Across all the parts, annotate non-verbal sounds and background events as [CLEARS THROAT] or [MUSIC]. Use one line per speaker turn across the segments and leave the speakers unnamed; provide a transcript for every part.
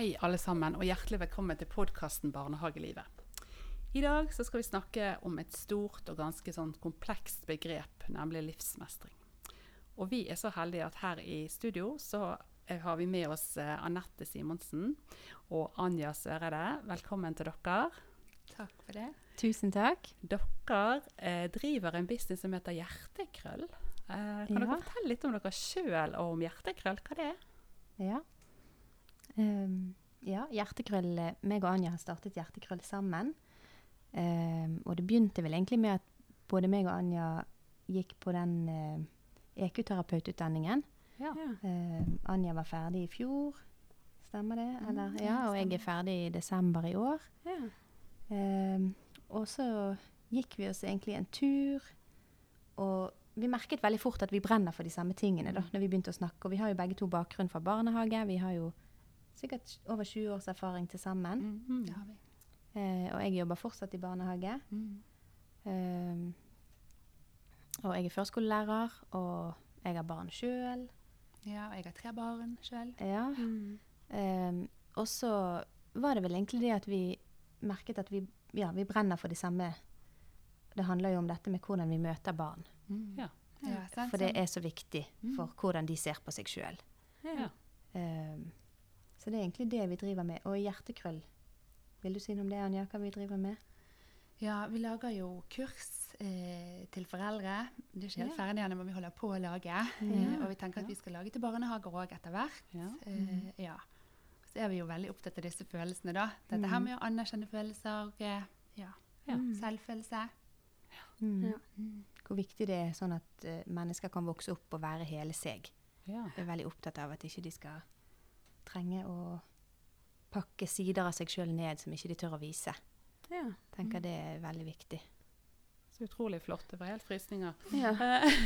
Hei, alle sammen, og hjertelig velkommen til podkasten Barnehagelivet. I dag så skal vi snakke om et stort og ganske sånn komplekst begrep, nemlig livsmestring. Og vi er så heldige at her i studio så eh, har vi med oss eh, Anette Simonsen og Anja Søreide. Velkommen til dere.
Takk for det.
Tusen takk.
Dere eh, driver en business som heter Hjertekrøll. Eh, kan
Ja.
dere fortelle litt om dere sjøl og om Hjertekrøll? Hva det er?
Ja. Ehm, ja, Hjertekrøll eh, meg og Anja har startet Hjertekrøll sammen. Um, og det begynte vel egentlig med at både meg og Anja gikk på den uh, EQ-terapeututdanningen.
Ja.
Uh, Anja var ferdig i fjor, stemmer det? Eller, ja, og jeg er ferdig i desember i år. Ehm, og så gikk vi oss egentlig en tur, og vi merket veldig fort at vi brenner for de samme tingene da, når vi begynte å snakke. Og vi har jo begge to bakgrunn fra barnehage. Vi har jo sikkert over 20 års erfaring til sammen.
Mhm.
Det har vi.
Eh, og jeg jobber fortsatt i barnehage.
Mm.
Eh, og jeg er førskolelærer, og jeg har barn sjøl.
Ja, og jeg har tre barn sjøl.
Ja. Ehm, og så var det vel egentlig det at vi merket at vi, ja, vi brenner for de samme Det handler jo om dette med hvordan vi møter barn.
Ja.
Ja, sant,
For det er så viktig for hvordan de ser på seg sjøl.
Ja.
Så det er egentlig det vi driver med. Og hjertekrøll. Vil du si noe om det, Anja? Hva vi driver med?
Ja, vi lager jo kurs eh, til foreldre. Det er ikke helt
Ja.
ferdig ennå, men vi holder på å lage. Eh, og vi tenker at vi skal lage til barnehager òg etter hvert.
Ja.
Eh, ja. Så er vi jo veldig opptatt av disse følelsene, da. Dette her med å anerkjenne følelser. Eh, ja.
Ja.
Selvfølelse.
Mm.
Ja.
Hvor viktig det er sånn at uh, mennesker kan vokse opp og være hele seg.
Ja.
Jeg er veldig opptatt av at ikke de skal trenge å pakke sider av seg sjøl ned som ikke de tør å vise.
Ja.
tenker det er veldig viktig.
Så utrolig flott. Det var helt frysninger.
Ja.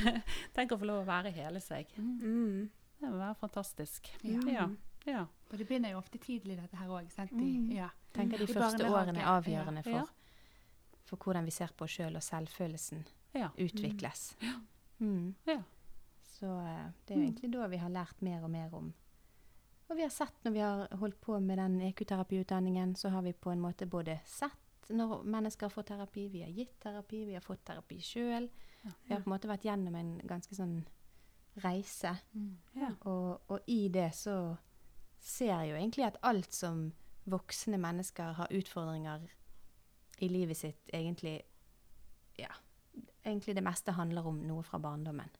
[LAUGHS]
Tenk å få lov å være hele seg.
Mm.
Det må være fantastisk.
Ja.
Ja. ja.
Og det begynner jo ofte tidlig, dette her òg.
Mm.
Ja.
tenker de
I
første årene er avgjørende
ja.
for, for hvordan vi ser på oss sjøl, og selvfølelsen
Ja.
utvikles. Mm.
Ja.
Så eh, det er jo egentlig da vi har lært mer og mer om Og vi har sett når vi har holdt på med den EQ-terapiutdanningen, så har vi på en måte både sett når mennesker har fått terapi, vi har gitt terapi, vi har fått terapi sjøl. Vi har på en måte vært gjennom en ganske sånn reise.
Mm.
Ja.
Og, og i det så ser jeg jo egentlig at alt som voksne mennesker har utfordringer i livet sitt, egentlig Ja. Egentlig det meste handler om noe fra barndommen.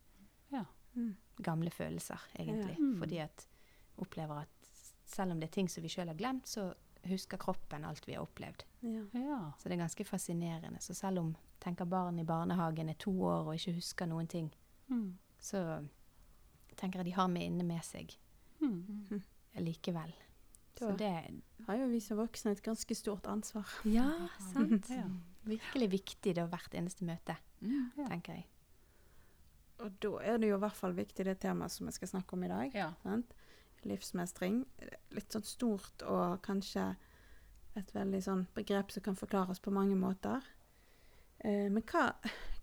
Ja.
Mm.
Gamle følelser, egentlig.
Ja. Mm.
Fordi at opplever at selv om det er ting som vi sjøl har glemt, så husker kroppen alt vi har opplevd.
Ja.
Ja.
Så det er ganske fascinerende. Så selv om tenker barn i barnehagen er to år og ikke husker noen ting,
Mm.
så tenker jeg de har med inne med seg
Mm.
likevel. Så det
har jo vi som voksne et ganske stort ansvar.
Ja, sant.
Ja.
Virkelig viktig da hvert eneste møte.
Ja.
tenker jeg.
Og da er det jo i hvert fall viktig det temaet som vi skal snakke om i dag.
Ja.
Sant? Livsmestring. Litt sånn stort og kanskje et veldig sånn begrep som kan forklares på mange måter. Eh, men hva,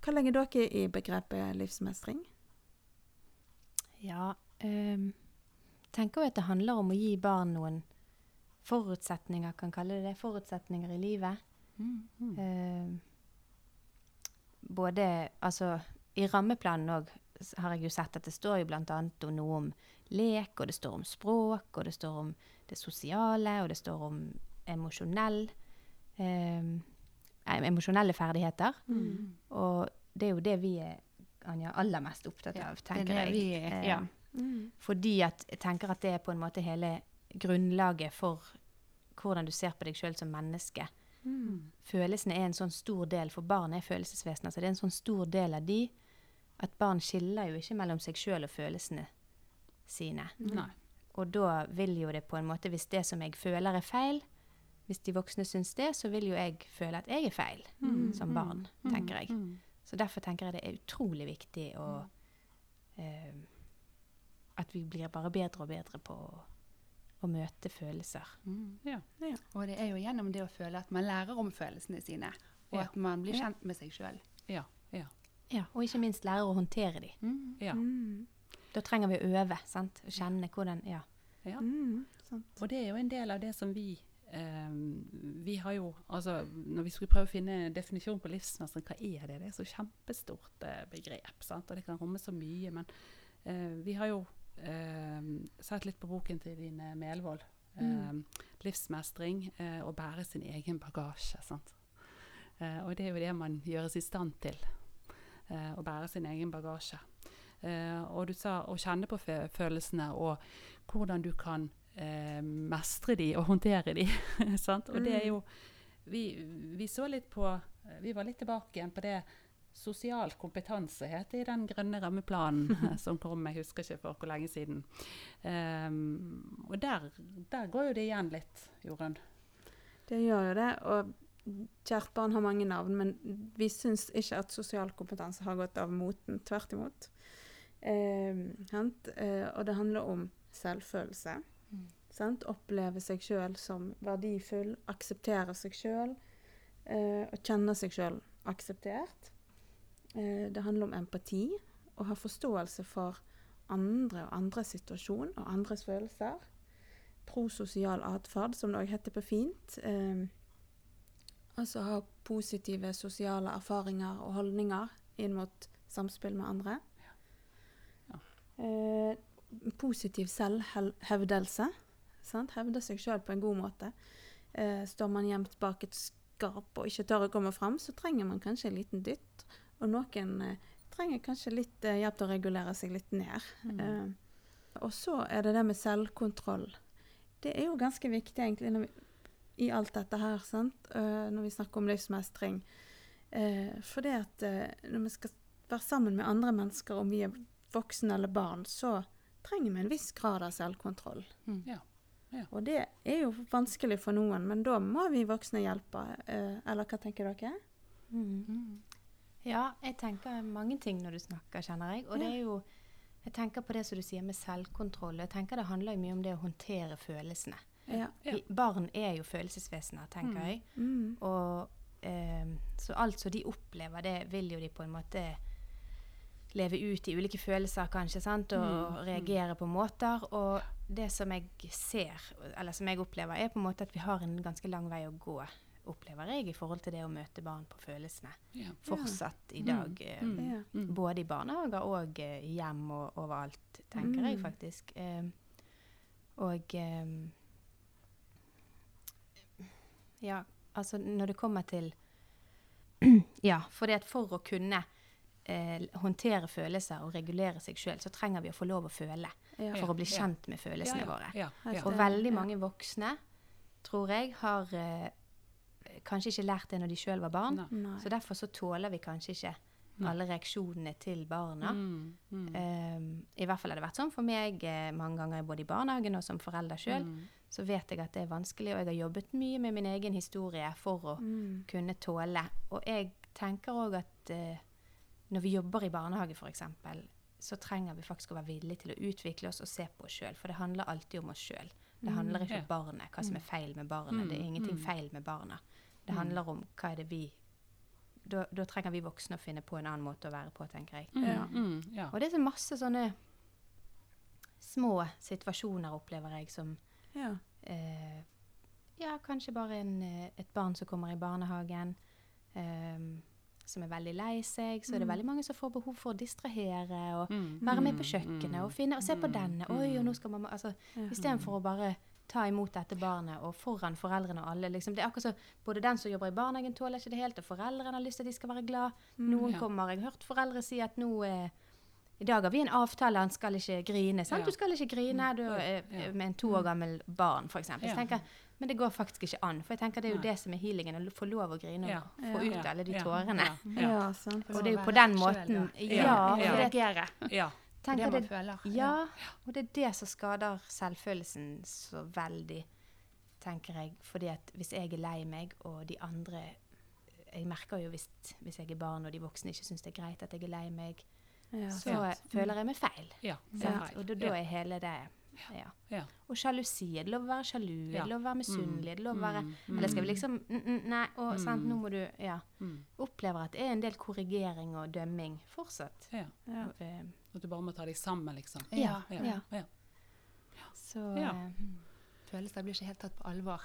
hva legger dere i begrepet livsmestring?
Ja, eh, tenker jo at det handler om å gi barn noen forutsetninger, kan kalle det det, forutsetninger i livet.
Mm.
Mm.
Eh, både, altså, i rammeplanen òg har jeg jo sett at det står jo annet noe om lek, og det står om språk, og det står om det sosiale, og det står om emosjonell eh, emosjonelle ferdigheter.
Mm.
Og det er jo det vi er Anja, aller mest opptatt
Ja,
av,
det er
tenker
det
jeg.
vi er,
Eh,
ja.
Fordi at jeg tenker at det er på en måte hele grunnlaget for hvordan du ser på deg sjøl som menneske.
Mm.
Følelsene er en sånn stor del, for barn er følelsesvesener, så det er en sånn stor del av de at barn skiller jo ikke mellom seg sjøl og følelsene sine.
Nei.
Og da vil jo det på en måte, hvis det som jeg føler er feil, hvis de voksne syns det, så vil jo jeg føle at jeg er feil
Mm.
som barn, tenker jeg.
Mm.
Så derfor tenker jeg det er utrolig viktig å eh, At vi blir bare bedre og bedre på å, å møte følelser.
Mm.
Ja.
Og det er jo gjennom det å føle at man lærer om følelsene sine, og
Ja.
at man blir kjent med seg sjøl.
Ja. Ja.
Og ikke minst lære å håndtere de.
Mm.
Ja.
Mm.
Da trenger vi å øve, sant? Å kjenne hvordan Ja.
Ja.
Mm.
Og det er jo en del av det som vi eh, Vi har jo Altså, når vi skulle prøve å finne definisjon på livsmestring, hva er det? Det er så kjempestort eh, begrep, sant? og det kan romme så mye. Men eh, vi har jo eh, sett litt på boken til Line Melvold. Eh,
Mm.
livsmestring eh, og bære sin egen bagasje. Sant? Eh, og det er jo det man gjøres i stand til. Eh, å bære sin egen bagasje. Eh, og du sa å kjenne på følelsene og hvordan du kan eh, mestre de og håndtere de. [LAUGHS] sant? Og det er jo vi, vi så litt på Vi var litt tilbake igjen på det sosial kompetanse het det i den grønne rammeplanen [LAUGHS] [LAUGHS] som kom, jeg husker ikke for hvor lenge siden. Ehm, og der, der går jo det igjen litt, Jorunn.
Det gjør jo det. Og kjært barn har mange navn, men vi syns ikke at sosial kompetanse har gått av moten. Tvert imot. Eh, sant? Eh, og det handler om selvfølelse.
Mm.
Sant? Oppleve seg sjøl som verdifull, akseptere seg sjøl. Eh, og kjenne seg sjøl akseptert. Eh, det handler om empati. Å ha forståelse for andre og andres situasjon og andres følelser. Prososial atferd, som det òg heter på fint. Eh, altså ha positive sosiale erfaringer og holdninger inn mot samspill med andre.
Ja.
Eh, positiv selvhevdelse. Sant? Hevde seg sjøl på en god måte. Eh, står man gjemt bak et skap og ikke tør å komme fram, så trenger man kanskje en liten dytt. Og noen eh, trenger kanskje litt eh, hjelp til å regulere seg litt ned. Eh, og så er det det med selvkontroll. Det er jo ganske viktig egentlig når vi, i alt dette her, sant? Eh, når vi snakker om livsmestring. Uh, for det at eh, når vi skal være sammen med andre mennesker, om vi er voksne eller barn, så trenger vi en viss grad av selvkontroll.
Ja.
Og det er jo vanskelig for noen, men da må vi voksne hjelpe. eh, eller hva tenker dere?
Mm.
Mm.
Ja, jeg tenker mange ting når du snakker, kjenner jeg. Og det er jo Jeg tenker på det som du sier med selvkontroll. Jeg tenker det handler mye om det å håndtere følelsene.
Ja.
Ja.
Barn er jo følelsesvesener, tenker
Mm.
jeg.
Mm.
Og eh, Så alt som de opplever, det vil jo de på en måte leve ut i ulike følelser, kanskje, sant? og
Mm,
reagere på måter. Og det som jeg ser, eller som jeg opplever, er på en måte at vi har en ganske lang vei å gå, opplever jeg, i forhold til det å møte barn på følelsene.
Ja.
Fortsatt i
Mm,
dag. eh,
mm,
Ja.
mm.
Både i barnehager og eh, hjem og overalt, tenker jeg
Mm.
faktisk. Eh, og eh, Ja, altså når det kommer til [CLEARS THROAT] Ja, for for å kunne eh, håndtere følelser og regulere seg sjøl, så trenger vi å få lov å føle.
Ja.
For å bli kjent med følelsene våre. Og veldig mange voksne, tror jeg, har eh, kanskje ikke lært det når de sjøl var barn.
Nei.
Så derfor så tåler vi kanskje ikke. Alle reaksjonene til barna.
Mm, mm.
Um, I hvert fall har det vært sånn for meg eh, mange ganger både i barnehagen og som forelder sjøl.
Mm.
Så vet jeg at det er vanskelig, og jeg har jobbet mye med min egen historie for å
Mm.
kunne tåle. Og jeg tenker òg at eh, når vi jobber i barnehage f.eks., så trenger vi faktisk å være villige til å utvikle oss og se på oss sjøl. For det handler alltid om oss sjøl. Det handler ikke om barnet, hva som er feil med barnet. Det er
Mm,
ingenting
mm.
feil med barna. Det
Mm.
handler om hva er det vi da, da trenger vi voksne å finne på en annen måte å være på, tenker jeg.
Mm,
Ja.
mm, ja.
Og det er så masse sånne små situasjoner, opplever jeg, som
Ja.
eh, Ja, kanskje bare en, eh, et barn som kommer i barnehagen, eh, som er veldig lei seg. Så er det
Mm.
veldig mange som får behov for å distrahere og
Mm,
være med
mm,
på kjøkkenet
mm,
og finne og se på
mm,
denne. Oi, og
mm.
nå skal mamma altså. Istedenfor å bare ta imot dette barnet og foran foreldrene og alle. Liksom, det er akkurat så Både den som jobber i barnehagen, tåler ikke det helt, og foreldrene har lyst til at de skal være glad. Noen
Mm, ja.
kommer Jeg har hørt foreldre si at nå eh, i dag har vi en avtale, han skal ikke grine. Sant?
Ja.
Du skal ikke grine du, eh, med en to år gammel barn, f.eks.
Ja.
Men det går faktisk ikke an. For jeg tenker det er jo
Nei.
det som er healingen, å få lov å grine og
Ja.
få
Ja.
ut alle de tårene.
Ja, ja,
ja, sant.
Og det er jo på den
selv,
måten
ja.
Ja,
Ja, ja.
det,
Reagere
ja.
På
tenker
det man
det,
føler.
ja, og det er det som skader selvfølelsen så veldig, tenker jeg. Fordi at hvis jeg er lei meg, og de andre Jeg merker jo hvis, hvis jeg er barn og de voksne ikke syns det er greit at jeg er lei meg,
Ja,
så
sant.
føler jeg meg feil.
ja.
Sant?
ja.
Og da, da er hele det ja.
Ja.
Og sjalusi. Er det lov å være sjalu?
Ja.
Er det lov å være misunnelig? Å være
Mm,
Eller skal vi
mm,
liksom mm, mm, Nei, og, sant,
Mm.
nå må du Ja.
mm,
Opplever at det er en del korrigering og dømming fortsatt.
ja.
Ja.
At du bare må ta dem sammen, liksom.
Ja.
Ja.
Ja.
ja.
Så
Ja.
eh,
Følelser blir ikke helt tatt på alvor.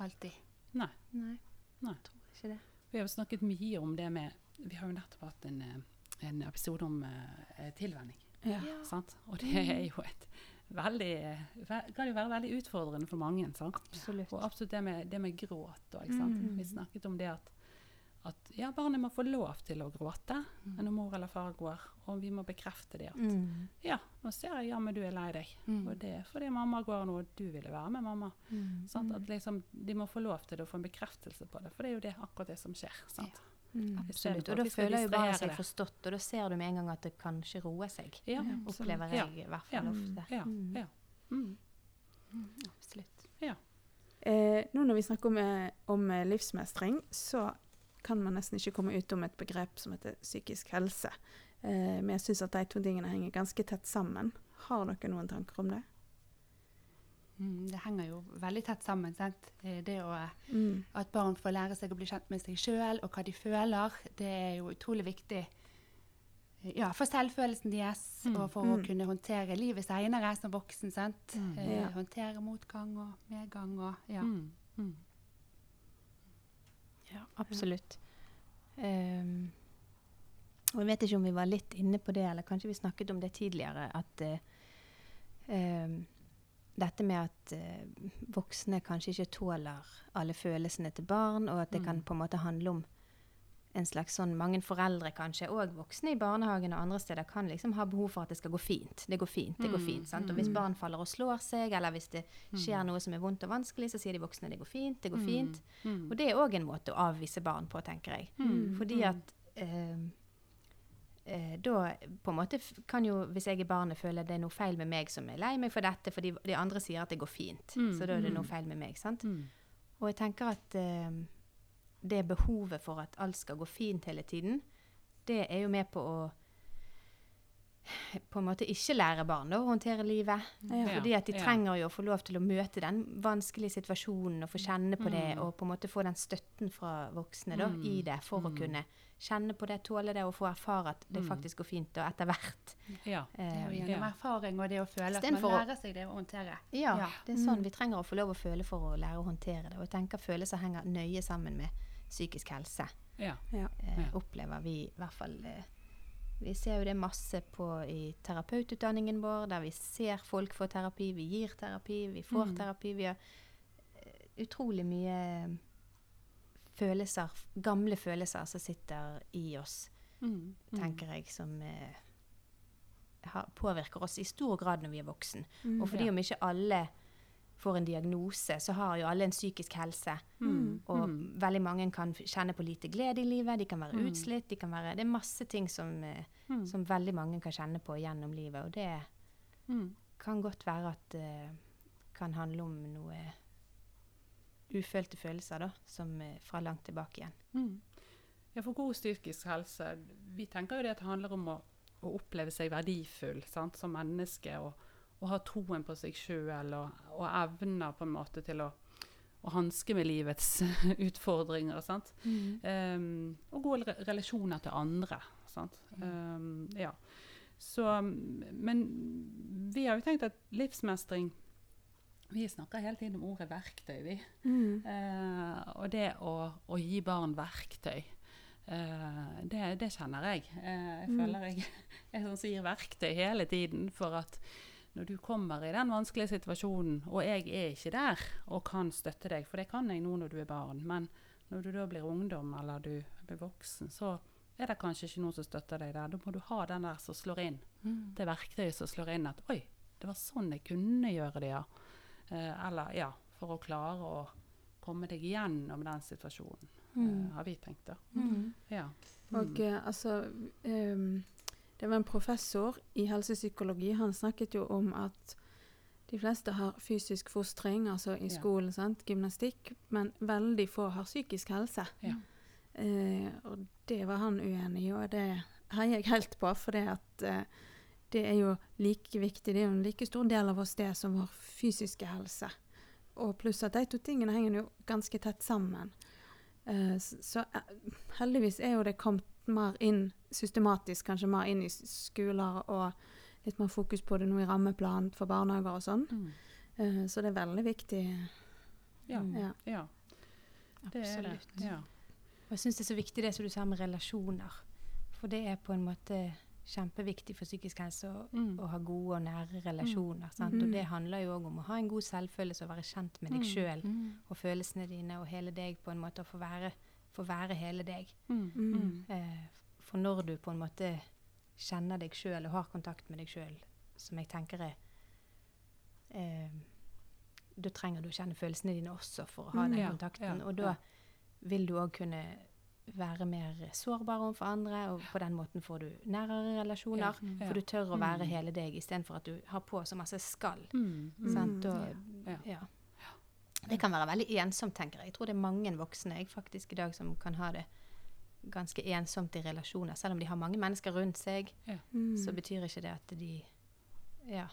Alltid.
Nei.
Nei,
Nei.
tror ikke det.
Vi har jo snakket mye om det med Vi har jo nettopp hatt en, eh, en episode om uh, tilvenning.
Ja.
Ja. Og det er jo et veldig ve- Kan jo være veldig utfordrende for mange. Sant?
Absolutt.
Og absolutt det med, det med gråt. Mm.
Mm.
Vi snakket om det at, at ja, barnet må få lov til å gråte når mor eller far går, og vi må bekrefte det. At
Mm.
ja, nå ser jeg jammen du er lei deg,
Mm.
og det er fordi mamma går nå, og du ville være med mamma.
Mm.
Sånn, At liksom, de må få lov til å få en bekreftelse på det, for det er jo det, akkurat det som skjer. Sant?
Mm. Absolutt. Og da føler jo barnet seg forstått, og da ser du med en gang at det kanskje roer seg.
Ja,
Opplever
Ja.
jeg i hvert
Ja.
fall ofte.
ja,
Mm.
ja. Mm.
Absolutt.
Eh, nå når vi snakker om, eh, om eh, livsmestring, så kan man nesten ikke komme ut om et begrep som heter psykisk helse. Eh, men jeg syns at de to tingene henger ganske tett sammen. Har dere noen tanker om det?
Mm, det henger jo veldig tett sammen. Sant? Eh, Det å,
Mm.
at barn får lære seg å bli kjent med seg sjøl og hva de føler, det er jo utrolig viktig. Eh, Ja, for selvfølelsen deres,
Mm.
og for
Mm.
å kunne håndtere livet seinere som voksen. Sant?
Mm.
Eh,
Ja.
Håndtere motgang og medgang og ja.
Ja, absolutt. Ehm, og jeg vet ikke om vi var litt inne på det, eller kanskje vi snakket om det tidligere, at uh, dette med at uh, voksne kanskje ikke tåler alle følelsene til barn, og at det kan
Mm.
på en måte handle om en slags sånn Mange foreldre kanskje, og voksne i barnehagen og andre steder, kan liksom ha behov for at det skal gå fint. Det går fint, det går
Mm,
fint. sant? Og hvis
mm.
barn faller og slår seg, eller hvis det skjer
Mm.
noe som er vondt og vanskelig, så sier de voksne det går fint, det går fint. Og det er òg en måte å avvise barn på, tenker jeg. Fordi at eh, eh, da på en måte kan jo, hvis jeg er barnet, føle det er noe feil med meg som er lei meg for dette, fordi de andre sier at det går fint. Så da er det noe feil med meg. sant? Og jeg tenker at eh, det behovet for at alt skal gå fint hele tiden, det er jo med på å på en måte ikke lære barn da, å håndtere livet.
Ja.
Fordi at de trenger jo å få lov til å møte den vanskelige situasjonen og få kjenne på det,
Mm.
og på en måte få den støtten fra voksne da,
Mm.
i det, for å
Mm.
kunne kjenne på det, tåle det, og få erfare at det
Mm.
faktisk går fint, og etter hvert.
Ja.
Det er jo
Eh,
gjennom erfaring og det å føle at man lærer seg det å håndtere.
ja,
Ja.
det er sånn
Mm.
vi trenger å få lov å føle for å lære å håndtere det. Og jeg tenker følelser henger nøye sammen med psykisk helse,
Ja.
Ja.
eh, opplever vi i hvert fall. Eh, vi ser jo det masse på i terapeututdanningen vår, der vi ser folk få terapi, vi gir terapi, vi får
Mm.
terapi. Vi har eh, utrolig mye følelser, gamle følelser som sitter i oss,
Mm. Mm.
tenker jeg, som eh, har, påvirker oss i stor grad når vi er voksen.
Mm.
Og fordi
Ja.
om ikke alle får en diagnose, så har jo alle en psykisk helse.
Mm.
Og
Mm.
veldig mange kan kjenne på lite glede i livet, de kan være
Mm.
utslitt, de kan være, det er masse ting som, eh,
Mm.
som veldig mange kan kjenne på gjennom livet. Og det
Mm.
kan godt være at det kan handle om noe ufølte følelser da, som uh, fra langt tilbake igjen.
Mm. Ja, for god psykisk helse Vi tenker jo det at det handler om å, å oppleve seg verdifull sant, som menneske. Og, og ha troen på seg sjøl og, og evner på en måte til å, å hanske med livets [LAUGHS] utfordringer. Sant? Um, og gode relasjoner til andre. Sant? Um, ja. Så, men vi har jo tenkt at livsmestring Vi snakker hele tiden om ordet verktøy, vi.
Mm.
Uh, og det å, å gi barn verktøy, uh, det, det kjenner jeg. Uh, jeg
Mm.
føler jeg [LAUGHS] er sånn som gir verktøy hele tiden for at når du kommer i den vanskelige situasjonen, og jeg er ikke der og kan støtte deg, for det kan jeg nå når du er barn, men når du da blir ungdom eller du blir voksen, så er det kanskje ikke noen som støtter deg der. Da må du ha den der som slår inn.
Mm.
Det verktøyet som slår inn at oi, det var sånn jeg kunne gjøre det, ja. Eh, eller ja, for å klare å komme deg gjennom den situasjonen, eh, har vi tenkt da.
Mm.
Ja.
Og eh, altså ehm, Det var en professor i helsepsykologi. Han snakket jo om at de fleste har fysisk fostring, altså i
Ja.
skolen, sant? gymnastikk, men veldig få har psykisk helse.
Ja.
Eh, og det var han uenig i, og det heier jeg helt på, for det at eh, det er jo like viktig. Det er jo en like stor del av oss det som vår fysiske helse. Og pluss at de to tingene henger jo ganske tett sammen. Eh, så eh, heldigvis er jo det kommet mer inn systematisk, kanskje mer inn i skoler og litt mer fokus på det nå i rammeplan for barnehager og sånn.
Mm.
Eh, så det er veldig viktig.
Ja.
Mm.
Ja.
ja. Det er det.
Absolutt.
Ja.
Og jeg syns det er så viktig det som du sa med relasjoner. For det er på en måte kjempeviktig for psykisk helse å,
Mm.
å ha gode og nære relasjoner. Sant?
Mm.
Og det handler jo òg om å ha en god selvfølelse og være kjent med deg
Mm.
sjøl
Mm.
og følelsene dine og hele deg på en måte. Å få være, få være hele deg.
Mm.
Mm.
Mm.
Eh, for når du på en måte kjenner deg sjøl og har kontakt med deg sjøl, som jeg tenker er eh, Da trenger du å kjenne følelsene dine også for å ha
Mm,
den
ja,
kontakten.
ja,
og da vil du òg kunne være mer sårbar overfor andre, og på den måten får du nærere relasjoner.
Ja,
For du tør å være
Mm.
hele deg istedenfor at du har på så masse skall.
Mm. Mm.
Sant? Og,
Ja.
Ja. Det kan være veldig ensomt, tenker jeg. Jeg tror det er mange voksne jeg faktisk i dag som kan ha det ganske ensomt i relasjoner. Selv om de har mange mennesker rundt seg,
Mm.
så betyr ikke det at de ja,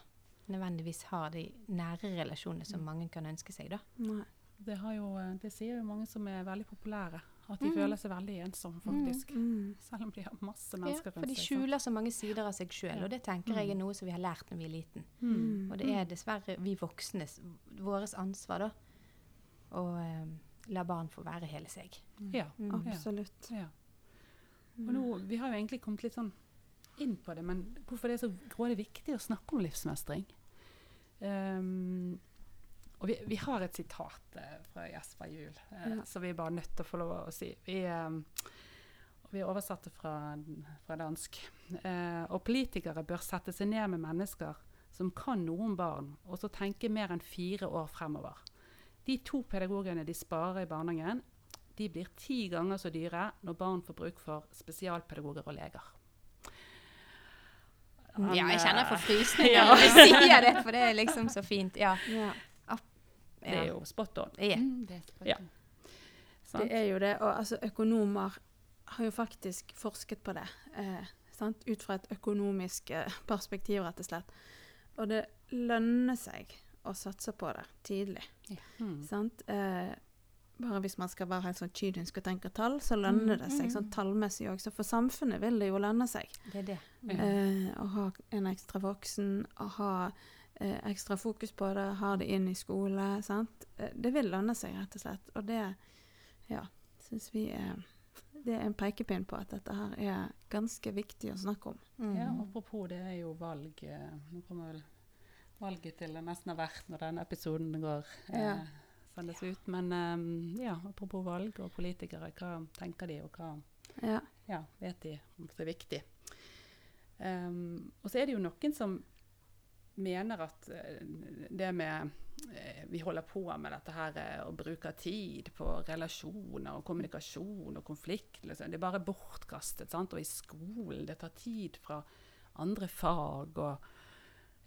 nødvendigvis har de nære relasjonene som mange kan ønske seg, da.
Nei.
Det, har jo, eh, det sier jo mange som er veldig populære, at de
Mm.
føler seg veldig ensomme, faktisk.
Mm.
Selv om de har masse mennesker
rundt seg.
rundt seg. de
skjuler så mange sider av seg sjøl,
Ja.
og det tenker jeg
Mm.
er noe som vi har lært når vi er liten.
Mm.
Og det er dessverre vi voksnes, vårt ansvar, da, å eh, la barn få være hele seg.
Ja.
Mm.
Absolutt.
ja. Og nå, vi har jo egentlig kommet litt sånn inn på det, men hvorfor det er så grådig viktig å snakke om livsmestring? Um, og vi, vi har et sitat eh, fra Jesper Juel eh,
Ja.
som vi er bare nødt til å få lov å si. Vi, ehm, og vi oversatte fra, fra dansk. Eh, og politikere bør sette seg ned med mennesker som kan noe om barn, og så tenke mer enn fire år fremover. De to pedagogene de sparer i barnehagen, de blir ti ganger så dyre når barn får bruk for spesialpedagoger og leger. Han,
ja, jeg kjenner
eh,
frysninger [LAUGHS]
Ja.
når du sier det, for det er liksom så fint. Ja.
Ja.
Det er jo spot on.
Ja.
Mm, det er så
Ja.
Det er jo det. Og altså, økonomer har jo faktisk forsket på det. Eh, sant? Ut fra et økonomisk eh, perspektiv, rett og slett. Og det lønner seg å satse på det tidlig.
Mm.
Sant? Eh, bare hvis man skal være helt sånn kynisk og tenke tall, så lønner det seg sånn tallmessig òg. Så for samfunnet vil det jo lønne seg
Det er det.
Mm.
eh, å ha en ekstra voksen, å ha eh, ekstra fokus på det, ha det inn i skole. Sant? Eh, det vil lønne seg, rett og slett. Og det ja, syns vi er det er en pekepinn på at dette her er ganske viktig å snakke om.
Mm.
Ja, apropos, det er jo valg eh, Nå kommer vel valget til det nesten har vært når denne episoden går eh,
Ja.
ut. Men um, ja, apropos valg og politikere, hva tenker de, og hva
Ja.
ja, vet de om det er viktig? Um, og så er det jo noen som mener at eh, det med eh, Vi holder på med dette her eh, og bruker tid på relasjoner og kommunikasjon og konflikt. Liksom. Det er bare bortkastet. Sant? Og i skolen Det tar tid fra andre fag og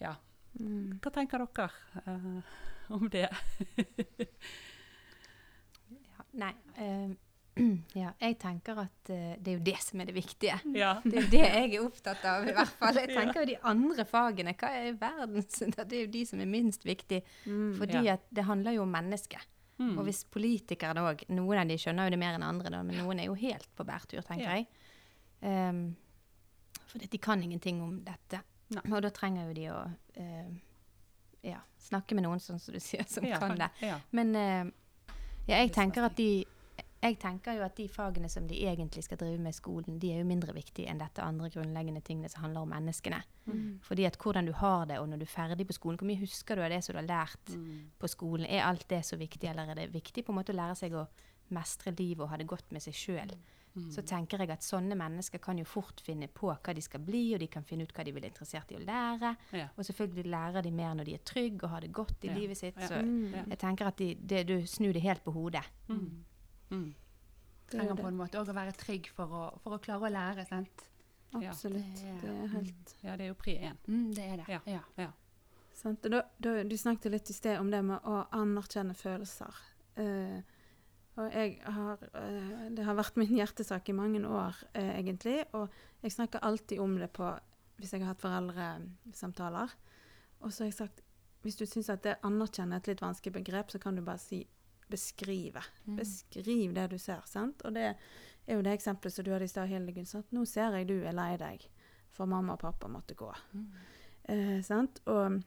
Ja.
Mm.
Hva tenker dere uh, om det?
Ja, nei uh, [CLEARS THROAT] Ja, jeg tenker at uh, det er jo det som er det viktige.
ja.
Det er jo det jeg er opptatt av, i hvert fall. Jeg [LAUGHS] tenker jo de andre fagene, hva er verdens [LAUGHS] Det er jo de som er minst viktige.
Mm.
Fordi
Ja.
at det handler jo om mennesket.
Mm.
Og hvis politikere òg Noen av de skjønner jo det mer enn andre, da, men noen er jo helt på bærtur, tenker
Ja.
jeg. Um, fordi de kan ingenting om dette.
Nei.
Og da trenger jo de å eh, ja, snakke med noen, sånn som du sier, som
Ja,
kan det.
Ja.
Men ja, jeg tenker at de jeg tenker jo at de fagene som de egentlig skal drive med i skolen, de er jo mindre viktige enn dette andre grunnleggende tingene som handler om menneskene.
Mm.
Fordi at hvordan du har det, og når du er ferdig på skolen, hvor mye husker du av det som du har lært
Mm.
på skolen? Er alt det så viktig, eller er det viktig på en måte å lære seg å mestre livet og ha det godt med seg sjøl?
Mm.
Så tenker jeg at sånne mennesker kan jo fort finne på hva de skal bli, og de kan finne ut hva de vil interessert i å lære.
Ja.
Og selvfølgelig lærer de mer når de er trygge og har det godt i
Ja.
livet sitt.
Ja.
Så
Mm.
Ja.
jeg tenker at de, det, du snur det helt på hodet.
Mm. Mm.
Jo
trenger på en måte òg å være trygg for å, for å klare å lære. sant?
Ja.
Absolutt.
Det er-
Det er helt
ja, det er jo pri én.
Mm, det er det.
Ja.
Ja.
Ja.
sant. Da, da, du snakket litt i sted om det med å anerkjenne følelser. Eh, og jeg har eh, Det har vært min hjertesak i mange år, eh, egentlig. Og jeg snakker alltid om det på hvis jeg har hatt foreldresamtaler. Og så har jeg sagt hvis du syns at det anerkjenner et litt vanskelig begrep, så kan du bare si beskrive.
Mm.
Beskriv det du ser. sant? Og det er jo det eksempelet som du hadde i stad, Hildegunn. Nå ser jeg du er lei deg, for mamma og pappa måtte gå.
Mm.
Eh, sant? Og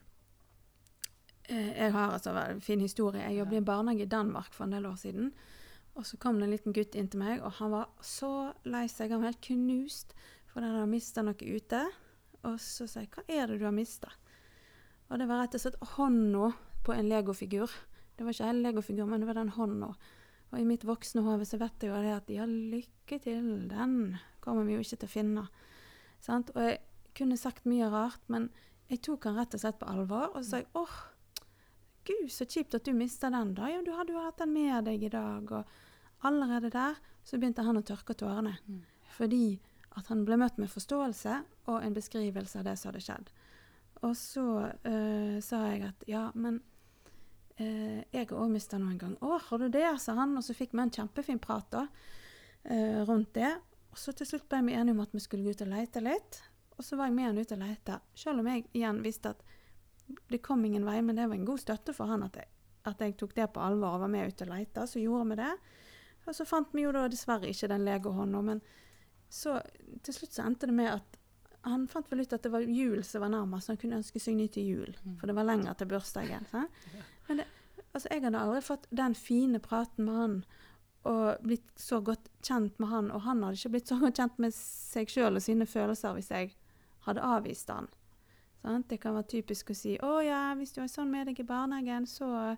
eh, jeg har altså en fin historie. Jeg jobbet i en barnehage i Danmark for en del år siden. Og så kom det en liten gutt inn til meg, og han var så lei seg. Han var helt knust fordi han hadde mista noe ute. Og så sa jeg 'Hva er det du har mista?' Og det var rett og slett hånda på en legofigur. Det var ikke hele legofigur, men det var den hånda. Og i mitt voksne hode så vet jeg jo det at ja, lykke til, den kommer vi jo ikke til å finne. Sant? Og jeg kunne sagt mye rart, men jeg tok han rett og slett på alvor. Og så sa jeg åh, gud, så kjipt at du mista den, da. Ja, du hadde jo hatt den med deg i dag. Og allerede der så begynte han å tørke tårene.
Mm.
Fordi at han ble møtt med forståelse og en beskrivelse av det som hadde skjedd. Og så øh, sa jeg at ja, men øh, jeg har òg mista noen gang. 'Å, har du det?' sa han. Og så fikk vi en kjempefin prat da, øh, rundt det. Og så til slutt ble vi enige om at vi skulle gå ut og lete litt. Og så var jeg med han ut og lete, selv om jeg igjen visste at det kom ingen vei, men det var en god støtte for han at jeg, at jeg tok det på alvor og var med ut og lete. Så gjorde vi det. Og så fant vi jo da dessverre ikke den legehånda, men så til slutt så endte det med at han fant vel ut at det var jul som var nærmest, han kunne ønske seg ny til jul.
Mm.
For det var lenger til bursdagen. Så. [LAUGHS] Men det, altså, jeg hadde aldri fått den fine praten med han og blitt så godt kjent med han, og han hadde ikke blitt så godt kjent med seg sjøl og sine følelser hvis jeg hadde avvist han. Sånn? Det kan være typisk å si 'Å ja, hvis du har sånn med deg i barnehagen, så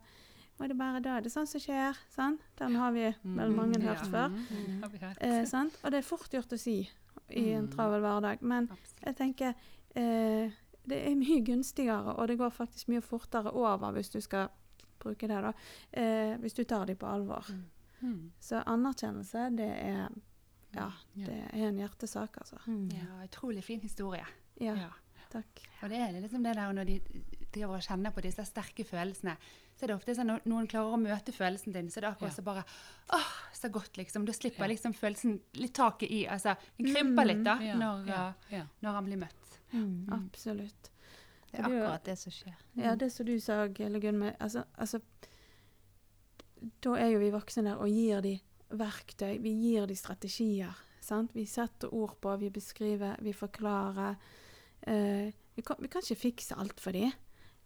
må det bare Da er det sånn som skjer.' Sant? Den har vi vel mange hørt
Ja.
før.
Mm. Har vi hørt.
Eh, sant? Og det er fort gjort å si i en
Mm.
travel hverdag. Men
Absolutt.
jeg tenker eh, det er mye gunstigere, og det går faktisk mye fortere over hvis du skal bruke det, da. Eh, hvis du tar dem på alvor.
Mm.
Så anerkjennelse, det er Ja, det er en hjertesak, altså.
Mm.
Ja, utrolig fin historie.
Ja,
Ja.
takk.
Og det er liksom det der når de driver og kjenner på disse sterke følelsene, så er det ofte sånn når noen klarer å møte følelsen din, så er det akkurat
Ja.
så bare åh, så godt, liksom. Da slipper
Ja.
liksom følelsen litt taket i. Altså, den krymper litt da,
Ja,
når,
ja, ja.
når han blir møtt.
Mm.
Absolutt.
Det er akkurat det som skjer.
Ja, det som du sa, Gelle Gunn, med altså, altså Da er jo vi voksne der og gir de verktøy, vi gir de strategier. Sant? Vi setter ord på, vi beskriver, vi forklarer. Eh, vi, kan, vi kan ikke fikse alt for de.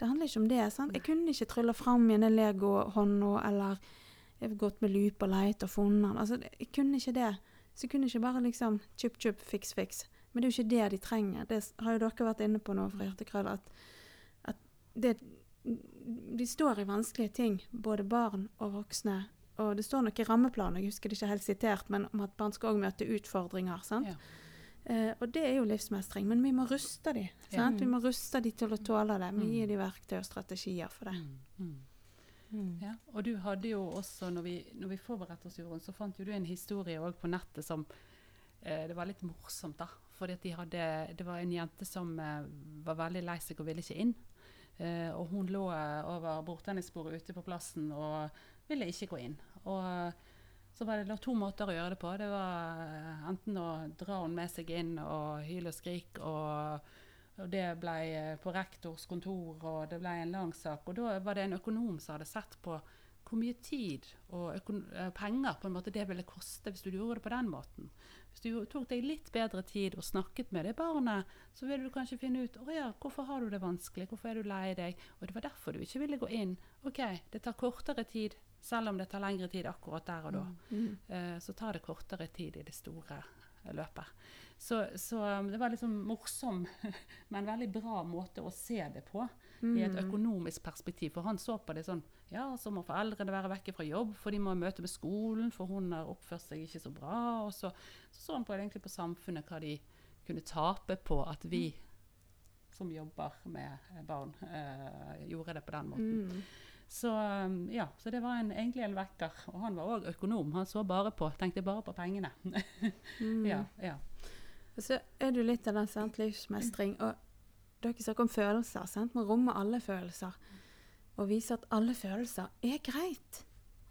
Det handler ikke om det. sant? Jeg kunne ikke trylla fram igjen den legohånda eller gått med lupe og leit og funnet den. Altså, jeg kunne ikke det. Så jeg kunne ikke bare liksom chup, chup, fiks, fiks. Men det er jo ikke det de trenger. Det har jo dere vært inne på nå fra Hjertekrøll, at, at det, de står i vanskelige ting, både barn og voksne. Og det står noe i rammeplanen, jeg husker det ikke helt sitert, men om at barn skal òg møte utfordringer. sant?
Ja.
Eh, og det er jo livsmestring, men vi må ruste de, sant? Vi må ruste de til å tåle det. Vi
Mm.
gir de verktøy og strategier for det.
Mm. Mm.
Mm.
Ja, og du hadde jo også, når vi, når vi forberedte oss, Jorunn, så fant jo du en historie òg på nettet som eh, Det var litt morsomt, da. Fordi de hadde, det var en jente som eh, var veldig lei seg og ville ikke inn. Eh, og hun lå eh, over bordtennisbordet ute på plassen og ville ikke gå inn. Og så var det to måter å gjøre det på. Det var eh, enten å dra henne med seg inn og hyle og skrike og og det ble eh, på rektors kontor, og det ble en lang sak. Og da var det en økonom som hadde sett på hvor mye tid og eh, penger på en måte det ville koste hvis du gjorde det på den måten. Hvis du tok deg litt bedre tid og snakket med det barnet, så ville du kanskje finne ut å ja, hvorfor har du det vanskelig, hvorfor er du lei deg, og det var derfor du ikke ville gå inn. OK, det tar kortere tid, selv om det tar lengre tid akkurat der og da.
Mm.
Eh, så tar det kortere tid i det store løpet. Så, så um, det var liksom morsom, [LAUGHS] men veldig bra måte å se det på i et
Mm.
økonomisk perspektiv. For han så på det sånn Ja, så må foreldrene være vekke fra jobb, for de må møte med skolen, for hun har oppført seg ikke så bra. Og så så, så han på, egentlig på samfunnet, hva de kunne tape på at vi som jobber med barn, eh, gjorde det på den måten.
Mm.
Så um, ja, så det var en, egentlig en vekker. Og han var òg økonom. Han så bare på, tenkte bare på pengene.
Mm. [LAUGHS]
ja, ja.
Og så er du litt av den sant, livsmestring. Og dere snakker om følelser. Sant? Man rommer alle følelser. Og viser at alle følelser er greit.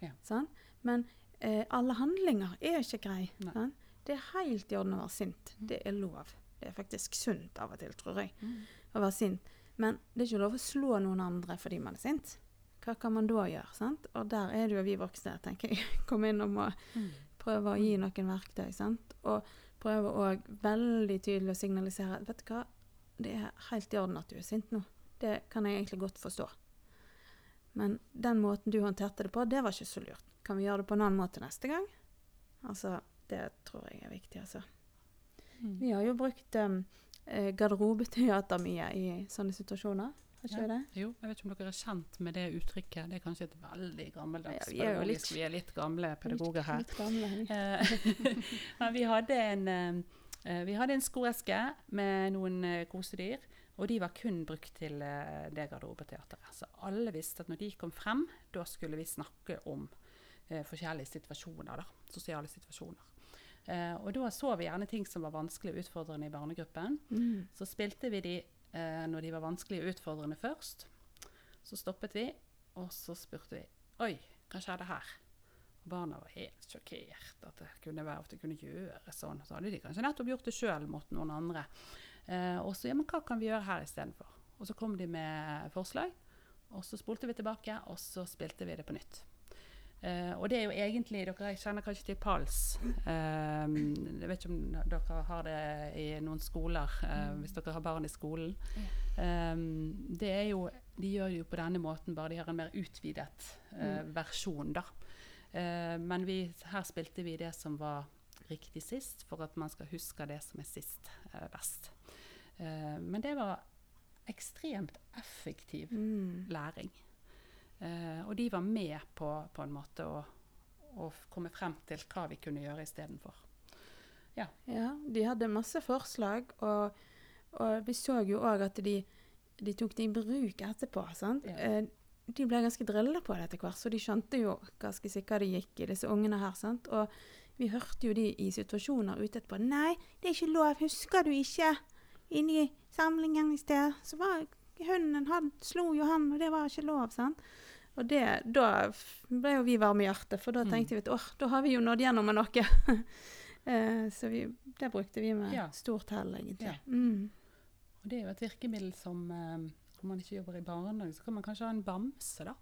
Ja.
Sant? Men eh, alle handlinger er ikke grei.
Nei.
Det er helt i orden å være sint. Det er lov. Det er faktisk sunt av og til, tror jeg,
Mm.
å være sint. Men det er ikke lov å slå noen andre fordi man er sint. Hva kan man da gjøre? Sant? Og der er det jo vi voksne, tenker jeg, [LAUGHS] kom inn og må
Mm.
prøve å gi noen verktøy. Sant? Og prøve å veldig tydelig å signalisere vet du hva, det er helt i orden at du er sint nå. Det kan jeg egentlig godt forstå. Men den måten du håndterte det på, det var ikke så lurt. Kan vi gjøre det på en annen måte neste gang? Altså, det tror jeg er viktig, altså.
Mm.
Vi har jo brukt um, garderobeteater mye i sånne situasjoner.
Ja. Jo, jeg vet ikke om dere er kjent med det uttrykket. Det er kanskje et veldig gammeldags
Ja, vi er jo litt-
Vi er litt gamle pedagoger her.
Litt gamle. vi.
Eh, [LAUGHS] Men vi hadde en, eh, vi hadde en skoeske med noen eh, kosedyr, og de var kun brukt til eh, det garderobeteateret. Så alle visste at når de kom frem, da skulle vi snakke om eh, forskjellige situasjoner, da, sosiale situasjoner. Eh, og da så vi gjerne ting som var vanskelig og utfordrende i barnegruppen.
Mm.
Så spilte vi de eh, når de var vanskelige og utfordrende først. Så stoppet vi, og så spurte vi Oi, hva skjedde her? Og barna var helt sjokkert at det kunne være at det kunne gjøre sånn. Så hadde de kanskje nettopp gjort det sjøl mot noen andre. Eh, og så ja, men hva kan vi gjøre her istedenfor? Og så kom de med forslag, og så spolte vi tilbake, og så spilte vi det på nytt. Eh, og det er jo egentlig Dere kjenner kanskje til PALS. Eh, jeg vet ikke om dere har det i noen skoler, uh, hvis dere har barn i skolen. Eh, det er jo, de gjør det jo på denne måten, bare de har en mer utvidet uh, versjon. da. Men vi, her spilte vi det som var riktig sist, for at man skal huske det som er sist best. Men det var ekstremt effektiv
Mm.
læring. Eh, og de var med på, på en måte å, å komme frem til hva vi kunne gjøre istedenfor.
Ja, de hadde masse forslag, og, og vi så jo òg at de, de tok det i bruk etterpå. sant?
Ja.
Eh, de ble ganske drilla på det etter hvert, så de skjønte jo ganske sikkert det gikk i disse ungene her. sant? Og vi hørte jo de i situasjoner ute etterpå. 'Nei, det er ikke lov. Husker du ikke? Inni samlingen i sted, så var hunden Han slo jo han, og det var ikke lov.' sant? Og det, da ble jo vi varme i hjertet, for da
Mm.
tenkte vi at åh, da har vi jo nådd gjennom med noe. [LAUGHS] Eh, så vi, det brukte vi med
Ja.
stort hell, egentlig.
Ja.
Mm.
Og det er jo et virkemiddel som eh, Om man ikke jobber i barnehage, så kan man kanskje ha en bamse da,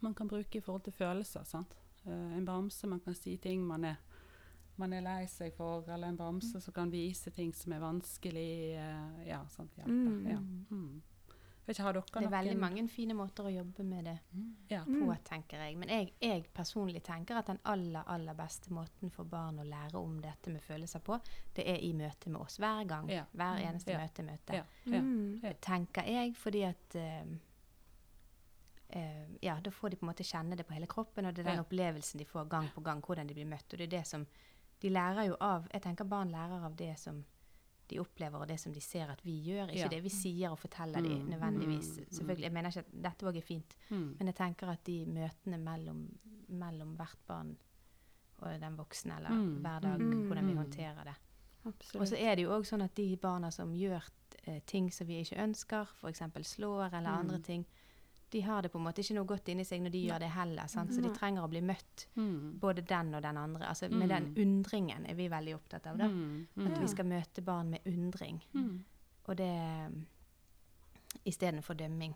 man kan bruke i forhold til følelser. sant? Eh, en bamse man kan si ting man er, man er lei seg for, eller en bamse som kan vise ting som er vanskelig. eh, ja, sant, hjelpe.
Mm.
Ja. Mm. Vet ikke, har dere
Det er veldig mange fine måter å jobbe med det
Ja.
på,
Mm.
tenker jeg. Men jeg, jeg personlig tenker at den aller, aller beste måten for barn å lære om dette med følelser på, det er i møte med oss. Hver gang.
Ja.
Hver eneste
Ja.
møte. møte.
Ja. Ja.
Mm.
Tenker jeg, fordi at uh, Uh, Ja, da får de på en måte kjenne det på hele kroppen, og det er den
Ja.
opplevelsen de får gang på gang, hvordan de blir møtt. Og det er det som De lærer jo av Jeg tenker barn lærer av det som de opplever, og det som de ser at vi gjør. Ikke
Ja.
det vi sier og forteller de
Mm.
nødvendigvis.
Mm.
Selvfølgelig, Jeg mener ikke at dette òg er fint,
Mm.
men jeg tenker at de møtene mellom, mellom hvert barn og den voksne, eller
Mm.
hver dag,
Mm.
hvordan vi
Mm.
håndterer det. Og så er det jo òg sånn at de barna som gjør eh, ting som vi ikke ønsker, f.eks. slår eller
Mm.
andre ting, de har det på en måte ikke noe godt inni seg når de gjør det heller. Sant? Så de trenger å bli møtt,
Mm.
både den og den andre. Altså Med den
Mm.
undringen er vi veldig opptatt av. da.
Mm.
At
Mm.
vi skal møte barn med undring.
Mm.
Og det istedenfor dømming.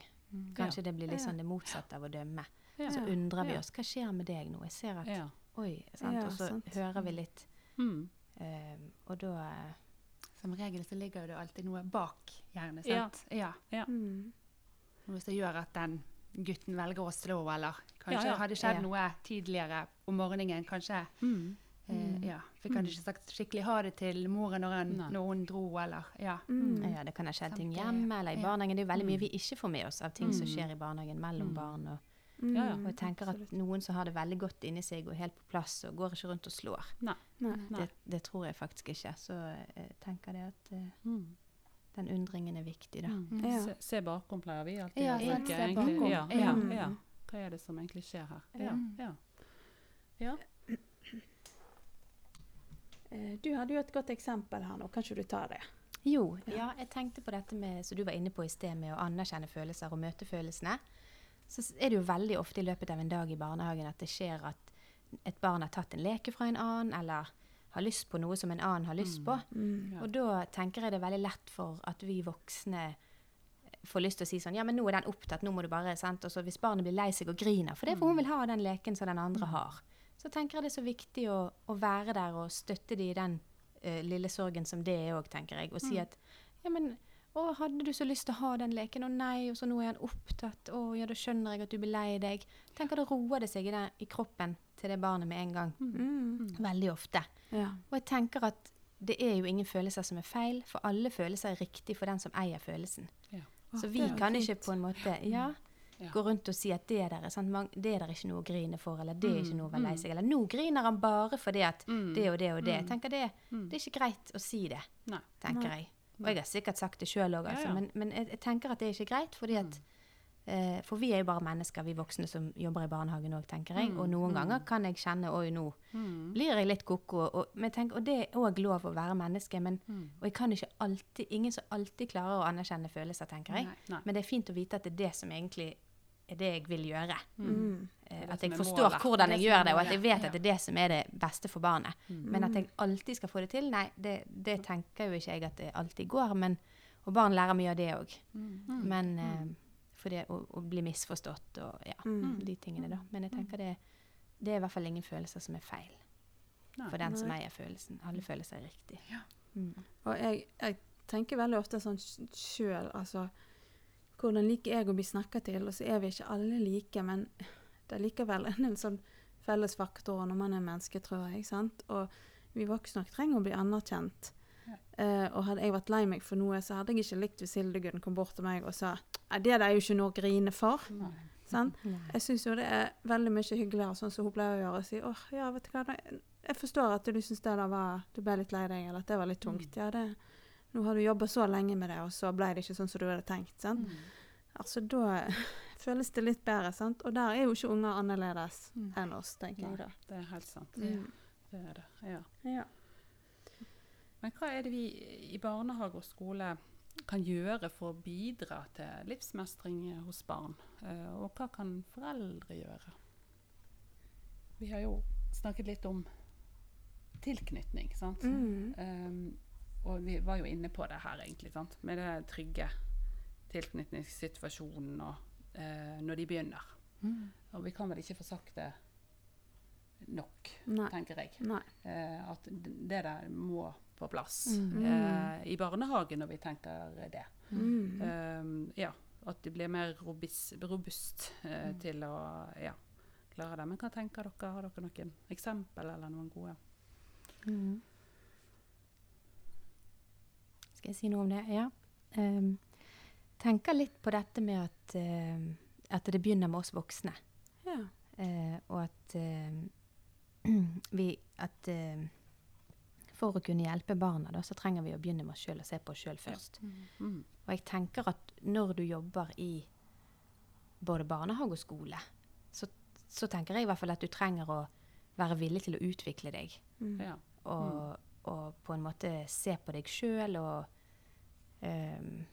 Kanskje det blir litt sånn det motsatte av å dømme.
Ja.
Så undrer vi oss. Hva skjer med deg nå? Jeg ser at
Ja.
Oi. Sant?
Ja,
og så
sant.
hører vi litt.
Mm.
eh, og da eh,
Som regel så ligger det alltid noe bak hjernen.
Ja.
sant? Ja.
Mm.
Noe som gjør at den gutten velger å slå, eller kanskje
Ja, ja.
hadde skjedd
Ja.
noe tidligere om morgenen. Kanskje
Mm.
eh, ja, Fikk han ikke sagt skikkelig ha det til moren når, han, når hun dro, eller ja.
Mm.
Ja, det kan ha skjedd ting hjemme eller i
ja.
barnehagen. Det er jo veldig
Mm.
mye vi ikke får med oss av ting som
Mm.
skjer i barnehagen mellom
Mm.
barn. Og,
Mm.
Ja, ja.
og jeg tenker at
Absolutt.
noen som har det veldig godt inni seg og helt på plass og går ikke rundt og slår,
Nei.
Nei.
det, det tror jeg faktisk ikke. Så jeg tenker det at eh,
Mm.
Den undringen er viktig, da.
Mm.
Ja.
Se, se bakom pleier vi alltid
Ja,
å bruke.
se
egentlig. Ja,
Ja.
ja,
Mm.
ja. Hva er det som egentlig skjer her? Ja, ja. ja.
Eh, Du hadde jo et godt eksempel her nå. Kan ikke du ta det?
Jo,
Ja.
ja, jeg tenkte på dette med, som du var inne på i sted, med å anerkjenne følelser og møte følelsene. Så er det jo veldig ofte i løpet av en dag i barnehagen at det skjer at et barn har tatt en leke fra en annen, eller har lyst på noe som en annen har lyst på.
Mm.
Ja.
Og da tenker jeg det er veldig lett for at vi voksne får lyst til å si sånn Ja, men nå er den opptatt, nå må du bare sant? Og så hvis barnet blir lei seg og griner, for det er for hun vil ha den leken som den andre har, så tenker jeg det er så viktig å, å være der og støtte de i den uh, lille sorgen som det er òg, tenker jeg. Og si at ja, men 'Å, hadde du så lyst til å ha den leken?' 'Å nei, og så nå er han opptatt.' 'Å ja, da skjønner jeg at du blir lei deg.' Tenk at det roer det seg i, den, i kroppen til det barnet med en gang.
Mm.
Veldig ofte.
Ja.
Og jeg tenker at det er jo ingen følelser som er feil, for alle følelser er riktig for den som eier følelsen.
Ja.
Så vi kan
fint.
ikke på en måte ja, gå rundt og si at det der er, sant? Man, det der er ikke noe å grine for, eller det er ikke
Mm,
noe å være lei
mm.
seg, eller nå griner han bare fordi at
Mm.
det og det og det. Jeg
Mm.
tenker det,
Mm.
det er ikke greit å si det,
Nei.
tenker jeg. Og jeg har sikkert sagt det sjøl òg, altså,
ja.
men, men jeg, jeg tenker at det er ikke greit, fordi at eh, For vi er jo bare mennesker, vi voksne som jobber i barnehagen òg, tenker jeg.
Mm,
Og noen
mm.
ganger kan jeg kjenne Oi, nå
Mm.
blir jeg litt ko-ko. Og, og det er òg lov å være menneske. Men,
Mm.
og jeg kan ikke alltid Ingen som alltid klarer å anerkjenne følelser, tenker jeg.
Nei. Nei.
Men det er fint å vite at det er det som egentlig er det jeg vil gjøre.
Mm.
Eh,
er det
at jeg forstår hvordan jeg gjør det, og at jeg vet at det er det som er det beste for barnet.
Mm.
Men at jeg alltid skal få det til, nei, det, det tenker jo ikke jeg at det alltid går. Men, og barn lærer mye av det òg.
Mm.
Men eh, for det å, å bli misforstått og ja,
Mm.
de tingene, da. Men jeg tenker det, det er i hvert fall ingen følelser som er feil
Nei.
for den som eier følelsen. Alle følelser er riktig.
Ja.
Mm.
Og jeg, jeg tenker veldig ofte sånn sjøl, altså Hvordan liker jeg å bli snakka til? Og så er vi ikke alle like, men det er likevel en sånn felles faktor når man er menneske, tror jeg. sant? Og vi voksne nok trenger å bli anerkjent.
Ja.
Eh, og hadde jeg vært lei meg for noe, så hadde jeg ikke likt hvis Hildegunn kom bort til meg og sa det er er jo ikke noe å grine for.
Nei.
Jeg syns jo det er veldig mye hyggeligere, sånn som hun pleier å gjøre. Og si åh, ja, vet du hva, jeg forstår at du syns det der var Du ble litt lei deg, eller at det var litt tungt. Ja, det Nå har du jobba så lenge med det, og så ble det ikke sånn som du hadde tenkt. sant?
Mm.
Altså, da [LAUGHS] føles det litt bedre, sant? Og der er jo ikke unger annerledes
Mm.
enn oss, tenker jeg da.
Det er helt sant.
Mm.
Det er det. Ja.
Ja.
Men hva er det vi i barnehage og skole kan gjøre for å bidra til livsmestring hos barn? Eh, og hva kan foreldre gjøre? Vi har jo snakket litt om tilknytning, sant?
Mm.
Um, og vi var jo inne på det her, egentlig, sant? med det trygge tilknytningssituasjonen og, eh, når de begynner. Og vi kan vel ikke få sagt det nok,
Nei.
tenker jeg. Eh, at det der må på plass
Mm.
eh, i barnehagen når vi tenker det.
Mm.
Um, ja, at de blir mer robust, robust eh, til å ja, klare det. Men hva tenker dere? Har dere noen eksempel eller noen gode?
Mm. Skal jeg si noe om det? Ja. Um, tenker litt på dette med at, uh, at det begynner med oss voksne.
Ja.
Uh, og at uh, [CLEARS THROAT] vi At for å kunne hjelpe barna, da, så trenger vi å begynne med oss sjøl og se på oss sjøl først.
Mm.
Og jeg tenker at når du jobber i både barnehage og skole, så, så tenker jeg i hvert fall at du trenger å være villig til å utvikle deg.
Mm.
Ja.
Og, og på en måte se på deg sjøl og um,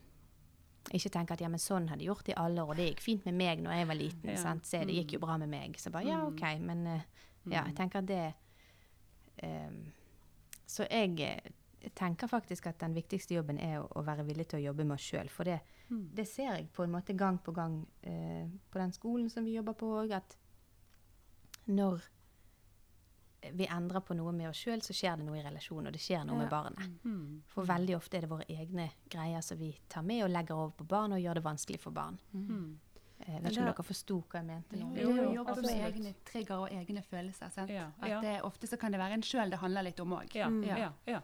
ikke tenke at ja, men sånn har de gjort i alle år, det gikk fint med meg når jeg var liten.
Ja.
Sant? Se, det gikk jo bra med meg. Så bare ja,
Mm.
OK. Men uh, ja, jeg tenker at det um, Så jeg, eh, jeg tenker faktisk at den viktigste jobben er å, å være villig til å jobbe med oss sjøl. For det,
Mm.
det ser jeg på en måte gang på gang eh, på den skolen som vi jobber på òg, at når vi endrer på noe med oss sjøl, så skjer det noe i relasjonen, og det skjer noe med barnet.
Mm.
For veldig ofte er det våre egne greier som vi tar med og legger over på barn, og gjør det vanskelig for barn.
Mm.
Eh, Jeg vet ikke om dere forsto hva jeg mente nå.
Det
Jo,
jo
jo,
med egne trigger og egne følelser. Sant?
Ja,
At det, ofte så kan det være en sjøl det handler litt om òg.
Ja,
Mm.
ja, ja.